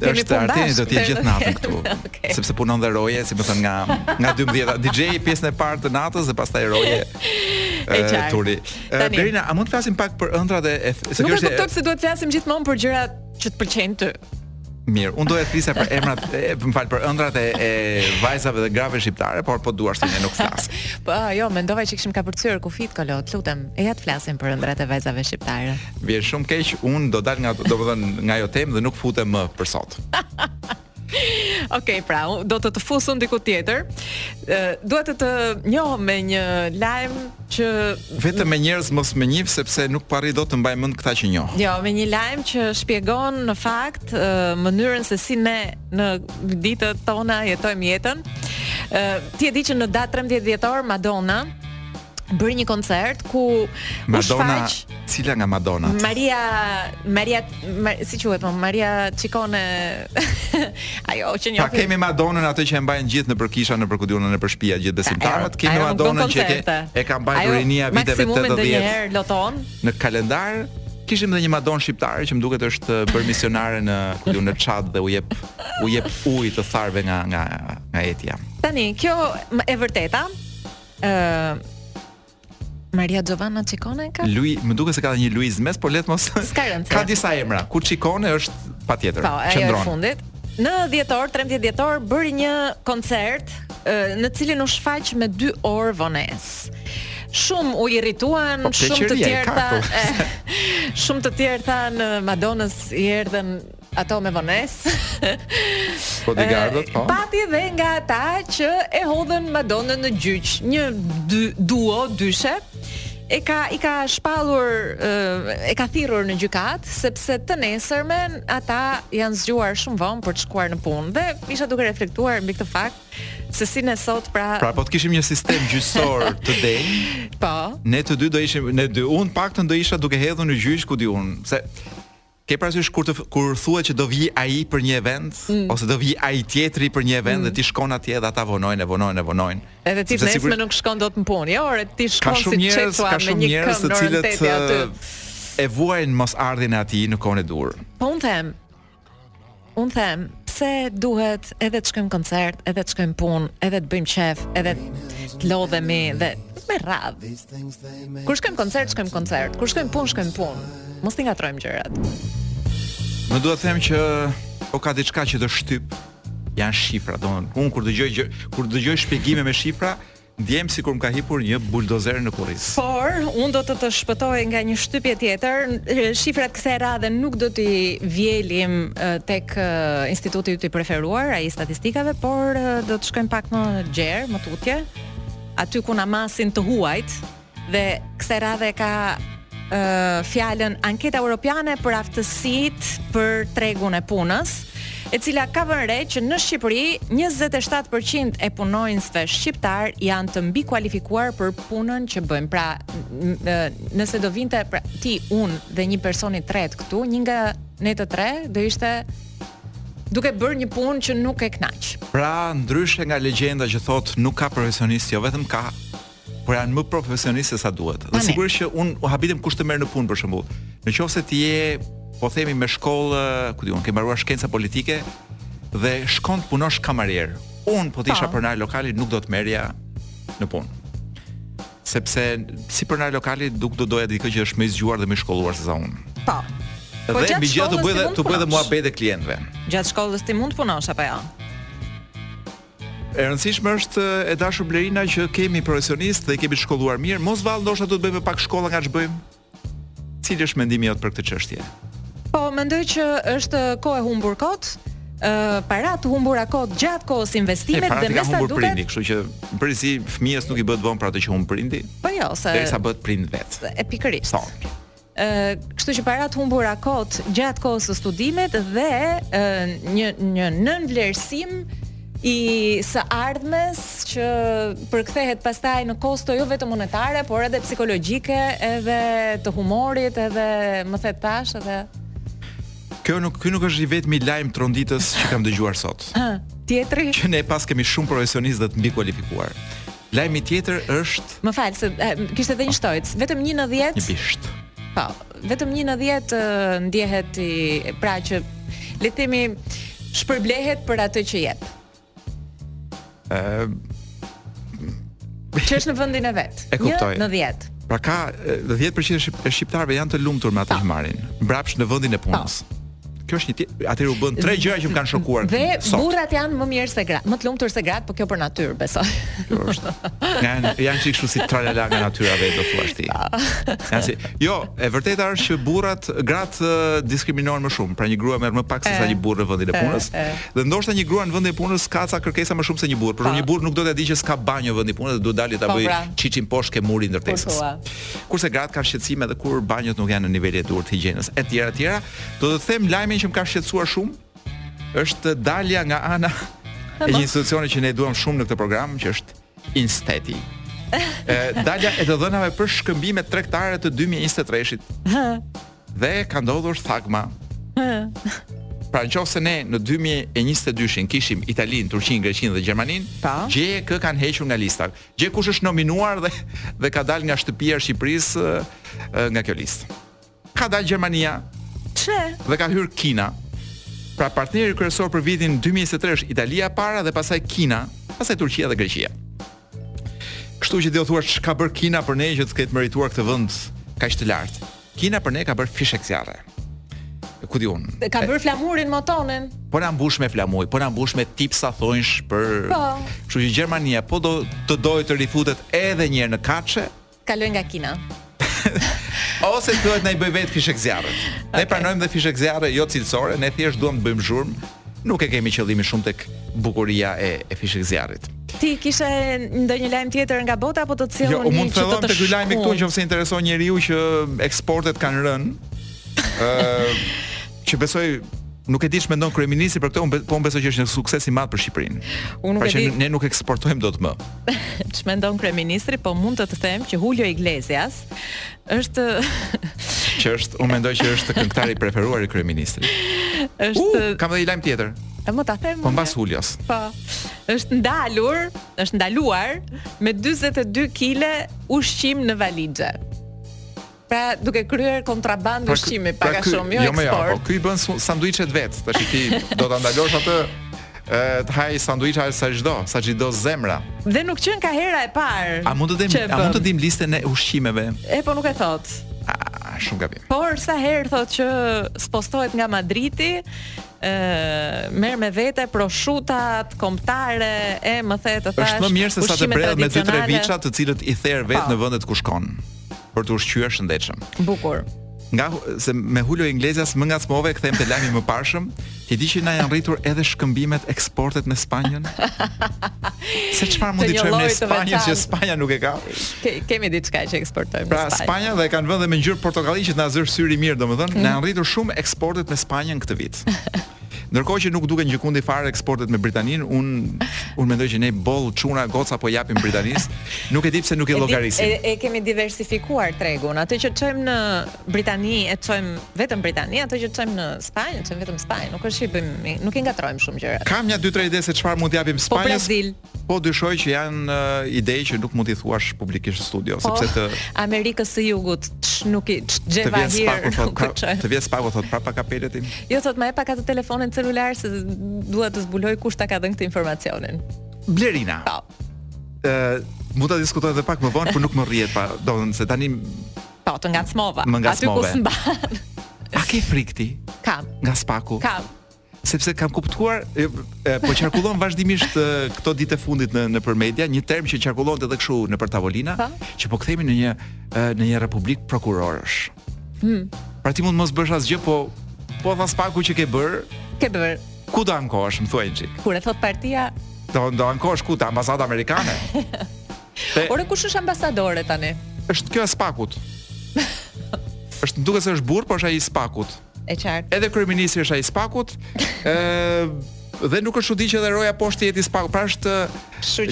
Kemi kohë Arteni do të jetë gjithë natën këtu. okay. Sepse punon dhe roje, si me thënë nga nga 12-a. DJ pjesën e parë të natës dhe pastaj roje. E qartë. Turi. Lerina, a mund të flasim pak për ëndrra dhe e, se kjo është Nuk e kuptoj se duhet të flasim gjithmonë për gjëra që të pëlqejnë ty. Mirë, unë doja të flisja për emrat, më fal për ëndrrat e, e vajzave dhe grave shqiptare, por po deshe ti ne nuk flasim. po, jo, mendova që kishim kapërcyer kufijtë Kolo, të lutem. Eja të flasim për ëndrrat e vajzave shqiptare. Vjen shumë keq, unë do dal nga domethën nga ajo temë dhe nuk futem më për sot. Ok, pra, do të të fus unë diku tjetër. Dua të të njoh me një lajm që vetëm me njerëz mos më njih sepse nuk po arrij dot të mbaj mend këta që njoh. Jo, me një lajm që shpjegon në fakt mënyrën se si ne në ditët tona jetojmë jetën. Ti e di që në datë 13 dhjetor Madonna bëri një koncert ku u shfaq cila nga Madonat. Maria Maria ma, si quhet më po? Maria Çikone. Ajo që një. Pa kemi Madonën atë që e mbajnë gjithë nëpër kisha nëpër komodina nëpër shtëpia gjithë besimtarët, kemi Madonën që ke, e ka mbajtur rinia e viteve 80. Maksimumi ndonjëherë loton. Në kalendar kishim edhe një Madonë shqiptare që më duket është eh, bërë misionare diku në Çad dhe u jep u jep ujë të tharëve nga nga nga etja. Tani, kjo e vërteta, Ëh, Maria Giovanna Ciccone ka? Lui, më duket se ka një Luiz mes, por le të mos. Ska rëndësi. Ka disa emra, ku Ciccone është patjetër. Po, ajo e fundit. Në dhjetor, 13 dhjetor bëri një koncert në cilin u shfaq me 2 orë vonesë. Shumë u irrituan, po, shumë të tjerë tha, shumë të tjerë thanë Madonës i erdhën ato me vonesë. Bodyguardët, po. Pati dhe nga ata që e hodhën Madonën në gjyq, një dy, duo dyshe e ka i ka shpallur e ka thirrur në gjykatë sepse të nesërmen ata janë zgjuar shumë vonë për të shkuar në punë dhe isha duke reflektuar mbi këtë fakt se si ne sot pra Pra po të kishim një sistem gjyqësor të denjë. Po. Ne të dy do ishim ne dy un paktën do isha duke hedhur në gjyq ku di un se Ke parasysh kur të kur thuhet që do vijë ai për një event mm. ose do vijë ai tjetri për një event mm. dhe ti shkon atje dhe ata vonojnë e vonojnë e vonojnë. Edhe ti nesër sigur... nuk shkon dot në punë. Jo, ore, ti shkon si njerëz, ka shumë njerëz të cilët e vuajnë mosardhjen e atij në kohën e duhur. Po un them, Unë them, pse duhet edhe të shkojmë koncert, edhe të shkojmë punë, edhe të bëjmë qejf, edhe të lodhemi dhe me radhë. Kur shkojmë koncert, shkojmë koncert. Kur shkojmë punë, shkojmë punë. Mos t'i ngatërrojmë gjërat. Më duhet të them që po ka diçka që të shtyp janë shifra, domthonë unë kur dëgjoj kur dëgjoj shpjegime me shifra, Ndihem sikur më ka hipur një buldozer në kurriz. Por, unë do të të shpëtoj nga një shtypje tjetër. Shifrat kësaj radhe nuk do t'i vjelim tek instituti yt i preferuar, ai i statistikave, por do të shkojmë pak më gjerë, më tutje, aty ku na masin të huajt, Dhe kësaj radhe ka ë uh, fjalën anketa europiane për aftësitë për tregun e punës, e cila ka vënë re që në Shqipëri 27% e punonjësve shqiptar janë të mbikualifikuar për punën që bëjnë. Pra, nëse do vinte pra, ti, unë dhe një person i tretë këtu, një nga ne të tre do ishte duke bërë një punë që nuk e kënaq. Pra, ndryshe nga legjenda që thotë nuk ka profesionistë, jo vetëm ka por janë më profesionistë se sa duhet. Dhe sigurisht që unë habitem kush të merr në punë për shembull. Në qoftë se ti je, po themi me shkollë, ku di un, ke mbaruar shkenca politike dhe shkon të punosh kamarier. Un po të isha pronar lokali nuk do të merrja në punë. Sepse si pronar lokali nuk do doja dikë që është më i zgjuar dhe më i shkolluar se sa un. Po. Po gjatë shkollës të bëjë të bëjë muhabet e klientëve. Gjatë shkollës ti mund të punosh apo jo? Ja? E rëndësishme është e dashur Blerina që kemi profesionistë dhe i kemi shkolluar mirë. Mos vallë ndoshta duhet bëjmë pak shkolla nga ç'bëjmë. Cili është mendimi jot për këtë çështje? Po mendoj që është kohë e humbur kot, ë para të humbura kot gjatë kohës, investimet dhe me sa duket. Prindi, kështu që pse fëmijës nuk i bëhet vonë për atë që humb prindi. Po jo, se derisa bëhet prind vet. E pikërisht. Po. kështu që para të humbura kot gjatë kohës së studimit dhe e, një një nënvlerësim i së ardhmes që përkthehet pastaj në kosto jo vetëm monetare, por edhe psikologjike, edhe të humorit, edhe me the të thashë edhe Kjo nuk ky nuk është i vetmi lajm tronditës që kam dëgjuar sot. Tjetri që ne paskemi shumë profesionistë dhe të mbikualifikuar. Lajmi tjetër është Më fal, se kishte edhe një shtojcë, vetëm 1 në 10. Një bisht. Po, vetëm 1 në 10 ndjehet i pra që le të themi shpërblehet për atë që jep. Ë Që është në vendin e vet. E kuptoj. Në 10. Pra ka 10% e shqiptarëve janë të lumtur me atë që marrin, mbrapsht në vendin e punës. Po. Kjo është një ti, atëherë u bënë tre gjëra që më kanë shokuar. Dhe sot. burrat janë më mirë se gratë, më të lumtur se gratë, por kjo për natyrë, besoj. Kjo është. Janë janë çik kështu si tralala nga natyra vetë do thua ti. Janë si, jo, e vërteta është që burrat, gratë diskriminohen më shumë. Pra një grua merr më pak se sa një burrë në vendin e punës. Dhe ndoshta një grua në vendin e punës ka ca kërkesa më shumë se një burrë. Por një burrë nuk do t'ia dijë që s'ka banjë në vendin e punës dhe duhet dalë ta po, bëjë çiçin pra. poshtë ke muri i ndërtesës. Kurse gratë kanë shqetësime edhe kur banjot nuk janë në nivelin e duhur të higjienës etj etj. Do të them lajmin që më ka shqetësuar shumë është dalja nga ana e një institucioni që ne duam shumë në këtë program, që është Instati. E, dalja e të dhënave për shkëmbimet tregtare të 2023-shit. Dhe ka ndodhur thagma. Pra në qofë se ne në 2022-shin kishim Italinë, Turqinë, Greqinë dhe Gjermaninë, pa? Po. gjeje kë kanë hequr nga lista. Gjeje kush është nominuar dhe, dhe ka dalë nga shtëpia e Shqipërisë nga kjo listë. Ka dalë Gjermania. Çe? Dhe ka hyrë Kina. Pra partneri kryesor për vitin 2023 është Italia e para dhe pastaj Kina, pastaj Turqia dhe Greqia. Kështu që ti do thua ç'ka bërë Kina për ne që të ketë merituar këtë vend kaq të lartë. Kina për ne ka bërë fishekzjarre. Ku di unë? Ka bërë flamurin motonin. Po na mbush me flamuj, po na mbush me tipsa thonjsh për. Po. Kështu që Gjermania po të dojë të rifutet edhe një herë në kaçe, Kalojë nga Kina. Ose duhet na i bëjë vetë fishekzjarre. Ne okay. pranojmë dhe fishekzjarre jo cilësore, ne thjesht duam të bëjmë zhurmë. Nuk e kemi qëllimin shumë tek bukuria e, e fishekzjarrit. Ti kishe ndonjë lajm tjetër nga bota apo do të sjellni jo, që të të shkon? Jo, mund të fillojmë te ky lajm këtu nëse i intereson njeriu që eksportet kanë rënë. Ëh. Që besoj Nuk e di ç'mendon kryeministri për këtë, unë po unë besoj që është një sukses i madh për Shqipërinë. Unë nuk pra e di. Ne nuk eksportojmë dot më. Ç'mendon kryeministri, po mund të të them që Julio Iglesias është është, unë mendoj që është këngëtari i preferuar i kryeministrit. Është uh, kam edhe një lajm tjetër. E më ta them. Po mbas Julios. Po. Është ndalur, është ndaluar me 42 kg ushqim në valixhe. Pra duke kryer kontrabandë pra ushqimi pak pra a shumë, jo, jo eksport. Jo, më ja, po ky i bën sanduiçet vetë. Tash ti do ta ndalosh atë të hajë sanduiç, ha sa ç'do, sa ç'do zemra. Dhe nuk qenka hera e parë. A mund të dim, a mund të dim listën e ushqimeve? E po nuk e thotë. A, shumë gabim. Por sa herë thotë që spostohet nga Madridi, ë merr me vete proshutat kombëtare e më the të thash. Është më mirë se sa të bredh me dy tre viça të cilët i ther vetë po. në vendet ku shkon. për të ushqyer shëndetshëm. Bukur. Ngase me Julio Iglesias më ngacmove, kthehem te lajmi i mëparshëm. Ti di që na janë rritur edhe shkëmbimet eksportet me Spanjën? Se çfarë mund të çojmë në Spanjë që Spanja nuk e ka? Ke, kemi diçka që eksportojmë pra, në Spanjë. Pra Spanja edhe e kanë vënë me ngjyrë portokalli që ta zërë syri mirë, domethënë, mm. na janë rritur shumë eksportet me Spanjën këtë vit. Ndërkohë që nuk duken gjëkundi fare eksportet me Britaninë, unë unë mendoj që ne boll çuna goca po i japim Britanisë, nuk e di pse nuk i llogarisim. E, e kemi diversifikuar tregun, ato që çojmë në Britani i çojmë vetëm në Britani, ato që çojmë në Spanjë, i çojmë vetëm në Spanjë, nuk është që i bëjmë, nuk i ngatërrojmë shumë gjërat. Kam nja dy tre ide se çfarë mund t'i japim po Spanjës. Po Brazil. Po dyshoj që janë uh, ide që nuk mund t'i thuash publikisht në studio, po, sepse të Amerikës së Jugut ç, nuk i ç'gjeva hir. Të vjen SPAK-u thotë, pra, të vjen SPAK-u thotë prapa kapelet tim. Jo thotë më jep pak atë telefonin celular se dua të zbuloj kush ta ka dhënë këtë informacionin. Blerina. Po. Ë, uh, mund ta diskutoj edhe pak më vonë, por nuk më rrihet pa, do të se tani Po, të ngacmova. Aty ku s'mban. A ke frikë ti? Kam. Nga SPAK-u? Kam. sepse kam kuptuar e, e, po qarkullon vazhdimisht e, këto ditët e fundit në nëpër media një term që qarkullon edhe kështu nëpër tavolina pa? Po. që po kthehemi në një e, në një republikë prokurorësh. Hmm. Pra ti mund mos bësh asgjë, po po tha SPAK-u që ke bërë. Ke bërë. Ku do ankohesh, më thuaj çik. Kur e thotë partia do do ankohesh ku te ambasada amerikane. Te... Ore kush është ambasadore tani? Është kjo e SPAK-ut. është duket se është burrë, por është ai i SPAK-ut. E qartë. Edhe kryeministri është ai i SPAK-ut. Ë dhe nuk është çudi që edhe roja poshtë të jetë i SPAK. Pra është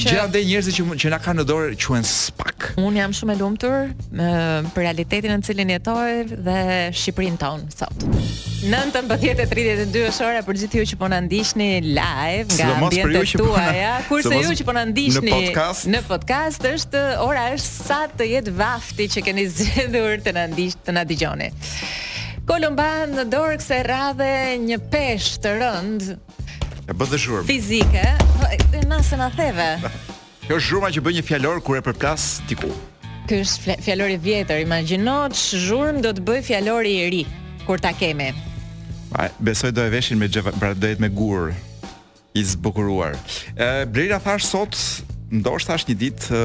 gjëra dhe njerëzit që që na kanë në dorë quhen SPAK. Unë jam shumë e lumtur me për realitetin në të cilin jetoj dhe Shqipërinë tonë sot. 19:32 është ora për gjithë ju që po na ndiqni live nga ambientet po tuaja, kurse ju që po na ndiqni në podcast, në podcast është ora është sa të jetë vaf Ti që keni zgjedhur të na ndiq, të na dëgjoni. Kolumba ka në dorë kësaj radhe një peshë të rëndë. E bëri zhurmë. Fizike, po na e theve. Kjo është zhurma që bën një fjalor kur e përplas diku. Ky është fjalori i vjetër. Imagjino ç'zhurmë do të bëjë fjalori i ri kur ta kemi. Ai besoj do e veshin me xheva, pra do jetë me gurë i zbukuruar. Ë Blerta thashë sot, ndoshta është një ditë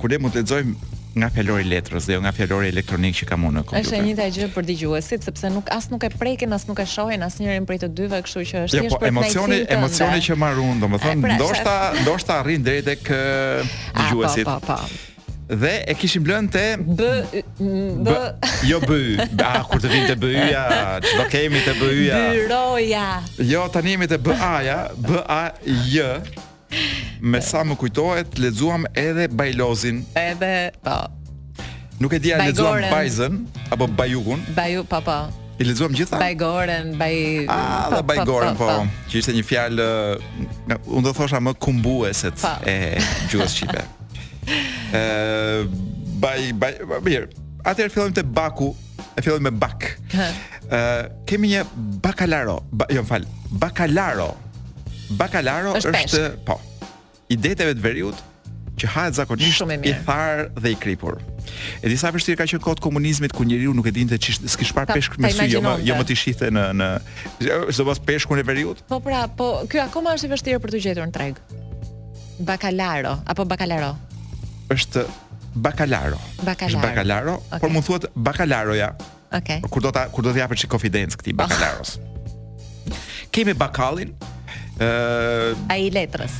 Kur ne mund të lexojmë nga fjalori i letrës dhe jo nga fjalori elektronik që kam unë në kompjuter. Është e njëjta gjë për dëgjuesit, sepse nuk as nuk e prekin, as nuk e shohin asnjërin prej të dyve, kështu që është jo, thjesht po, por emocioni, emocioni që marr unë, domethënë, pra, ndoshta, ndoshta arrin deri tek dëgjuesit. Po, po, po dhe e kishim lënë te b b jo b a kur të vinte b ja ç'do kemi te b ja byroja jo tani jemi te b a ja b a j Me sa më kujtohet, lexuam edhe Bajlozin. Edhe, po. Nuk e di a lexuam Bajzën apo Bajukun. Baju, po, po. I lexuam të gjitha? Bajgoren, Baj. Ah, po, Bajgoren, po, po, po. Që ishte një fjalë, unë do thosha më kumbuese po. e gjuhës shqipe. Ë, Baj, Baj, mirë. Atëherë fillojmë te Baku, E fillojmë me bak. Ë, uh, kemi një bakalaro, ba, jo fal, bakalaro. Bakalaro është, është po. I deteve të veriut që hahet zakonisht i tharë dhe i kripur. E di sa vështirë ka qenë kohës komunizmit kur njeriu nuk e dinte ç'ish, s'kish parë peshk me sy, jo më jo më të shihte në në çdo rast peshkun e veriut. Po pra, po ky akoma është i vështirë për t'u gjetur në treg. Bakalaro apo bakalaro. Është Bakalaro. Bakalaro. Bakalaro, okay. por mund të thuhet Bakalaroja. Okej. Okay. Kur do ta kur do t'i japësh çik konfidencë këtij Bakalaros. Oh. Kemi Bakallin. Ë uh, Ai i letrës.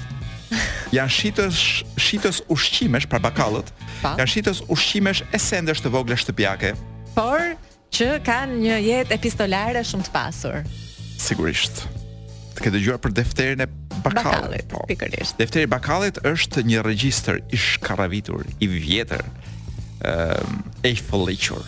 Janë shitës shitës ushqimesh pra bakallët. Janë shitës ushqimesh e sendesh të vogla shtëpiake. Por Që kanë një jetë epistolare shumë të pasur. Sigurisht. Ti ke dëgjuar për defterin e Bakallit. Bakallit, po. pikërisht. Defteri i Bakallit është një regjistër i shkarravitur, i vjetër, ë e i fëlliqur.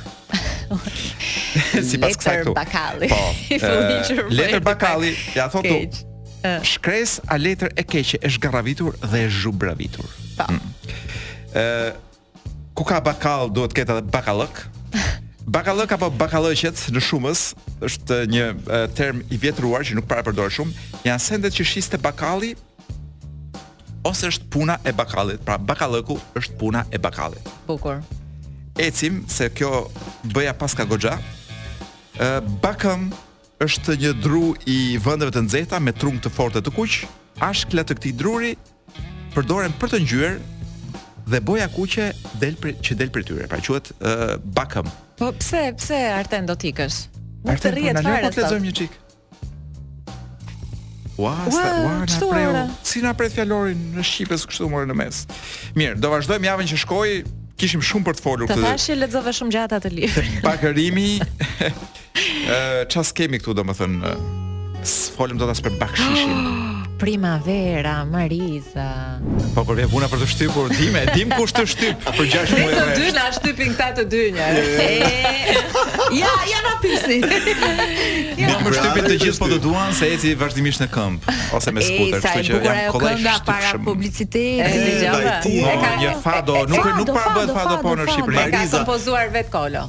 Sipas kësaj Letër këtu. Bakalli. Po. I fëlliqur, ë, po, Letër bakalli, ja thotë këtu. keq. Ë. Shkresë a letër e keqe, e zhgarravitur dhe e zhubravitur. Po. Ë, Ku ka bakall duhet të ketë edhe bakallëk. Bakallëk apo bakallëqet në shumës është një e, term i vjetruar që nuk para përdoret shumë. Janë sendet që shiste bakalli ose është puna e bakallit. Pra bakallëku është puna e bakallit. Bukur. Ecim se kjo b-ja paska goxha. Ë bakëm është një dru i vendeve të nxehta me trung të fortë të kuq. Ashkla të këtij druri përdoren për të ngjyrë dhe boja kuqe del për, që del prej tyre, pra quhet uh, bakëm. Po pse, pse Arten do t'ikësh? Nuk Arten, të rrihet po, fare. Ne po lexojmë një çik. Ua, sta, ua, na preu. Si na pret fjalorin e shqipes kështu more në mes. Mirë, do vazhdojmë javën që shkoi, kishim shumë për të folur këtë. Të thashë lexove shumë gjata të lirë. Pakërimi Ë, çfarë kemi këtu domethënë? S'folëm dot as për bakshishin. Primavera, Mariza. Po kur vjen puna për të shtypur, dimë, dimë kush të shtyp për 6 muaj. Ne të dy na shtypin këta të dy një. Ja, ja na pyesni. Mua më shtypin të gjithë po të duan se eci vazhdimisht në këmbë ose me skuter, kështu që jam kollaj kënga para publicitetit të gjallë. E ka një fado, nuk nuk para bëhet fado po në Shqipëri. Ka kompozuar vetë Kolo.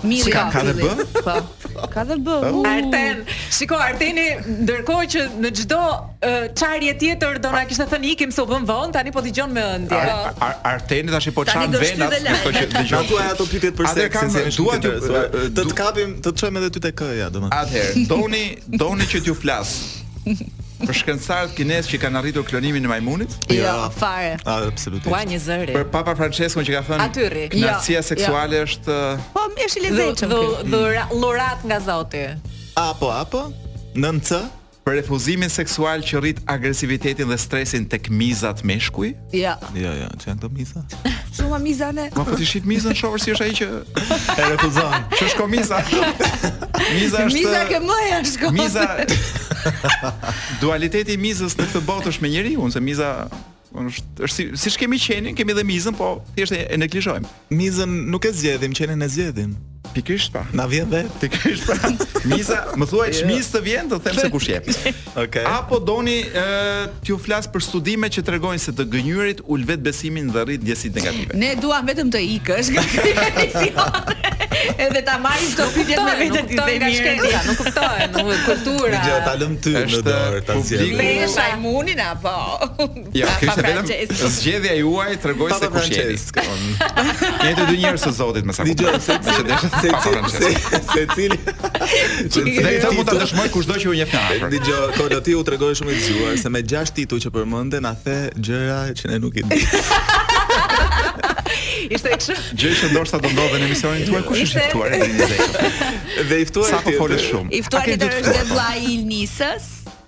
Mirë, si ka, ka dhe bë? Po. Ka dhe bë. Uh. Arten, shiko Arteni, ndërkohë që në çdo çarje tjetër do na kishte thënë ikim se u bë vonë, tani po dëgjon me ëndje. Ar, ar, Arteni tash i po çan vendat, kështu që dëgjon. Na thuaj ato pyetje për seksin. Kam se duam të të të kapim, të çojmë edhe ty tek ja, domethënë. Atëherë, doni, doni që t'ju flas. Për shkencëtarët kinezë që kanë arritur klonimin e majmunit? Jo, ja. fare. A, absolutisht. Ua, një zëri. Për Papa Françeskun që ka thënë, Atyrri. Kënaqësia jo, seksuale jo. është Po, më është i lezetshëm. Dhuratë nga Zoti. Apo, apo? Nën C? Për refuzimin seksual që rrit agresivitetin dhe stresin tek mizat meshkuj? Ja. Jo, jo, që janë këto miza? Shumë ma miza ne. Ma po të shitet miza në shofër si është ai që... E refuzon. Që shko miza. Miza është... Miza ke më e shko. Miza... Dualiteti i mizës në këtë botë është me njeri, unë se miza... Unë është, është si, siç kemi qenin, kemi dhe mizën, po thjesht e, e neglizhojmë. Mizën nuk e zgjedhim, qenin e zgjedhim. Pikërisht pra. Na vjen vetë. Pikërisht pra. Miza, më thuaj jo. ç'mizë të vjen, do të them se kush je. Okej. Okay. Apo doni ë t'ju flas për studime që tregojnë se të gënjyerit ul vetëbesimin dhe rrit ndjesitë negative. Ne duam vetëm të ikësh nga ky emision. Edhe t'i marrësh këto pyetje me vete ti themi shkenca, nuk kuptohen, nuk kultura. Dëgjo, ta lëmë ty në dorë ta zgjedhësh. Publiku e majmunin apo. Jo, kjo ishte vetëm zgjedhja juaj tregoi se kush jeni. Ne të dy njerëz të Zotit me sa kuptoj. Dëgjo se se deshë se se se cili. Dhe këtë mund ta dëshmojë kushdo që u njeh nga afër. Dëgjo, Kolo ti u tregove shumë i zgjuar se me gjashtë tituj që përmende na the gjëra që ne nuk i dimë. Ishte kështu. Gjë që ndoshta do ndodhë në emisionin tuaj kush është i ftuar Dhe i ftuar ti. Sa po folësh shumë. I ftuar ti është vëllai i Nisës.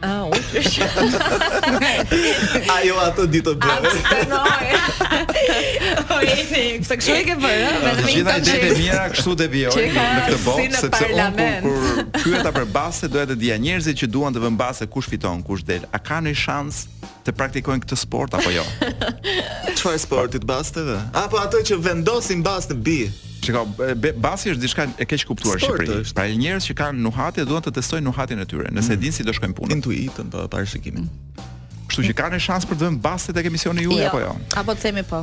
Ah, u prish. Ajo ato di të bëjë. O jeni, pse kështu e ke bërë? Vetëm të gjitha idetë e mira kështu devijojnë në këtë botë, si sepse unë kur, kur pyeta për base, doja të dija njerëzit që duan të vënë base kush fiton, kush del, a ka një shans të praktikojnë këtë sport apo jo. Çfarë sporti, të basteve? Apo ato që vendosin baste, Bi? Çka basti është diçka e keqkuptuar në Shqipëri. Është. Për njerëz që kanë nuhatje duan të testojnë nuhatjen e tyre, nëse mm. dinë si do shkojnë punët. Intuitën pa po, parashikimin. Kështu që kanë shans për të vënë bastet tek emisioni juaj jo. apo jo? Apo të themi po.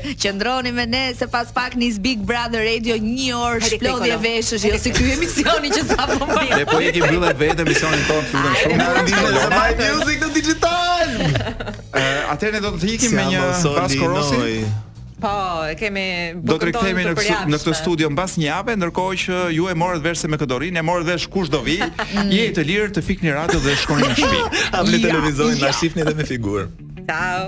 Qëndroni me ne se pas pak nis Big Brother Radio një orë shplodhje veshësh, jo si ky emisioni që sapo bëmë. Ne po ikim mbylle vetë emisionin tonë, të lutem shumë. Na ndihmo të marr music në digital. Eh, atëherë ne do të ikim me një Vasco Rossi. Po, e kemi Do të rikthehemi në këtë në këtë studio mbas një jave, ndërkohë që ju e morët vesh me këdorin, e morët vesh kush do vi, mm. jeni të lirë të fikni radion dhe të shkoni në shtëpi. Hapeni televizorin, na shihni edhe me figurë. Ciao.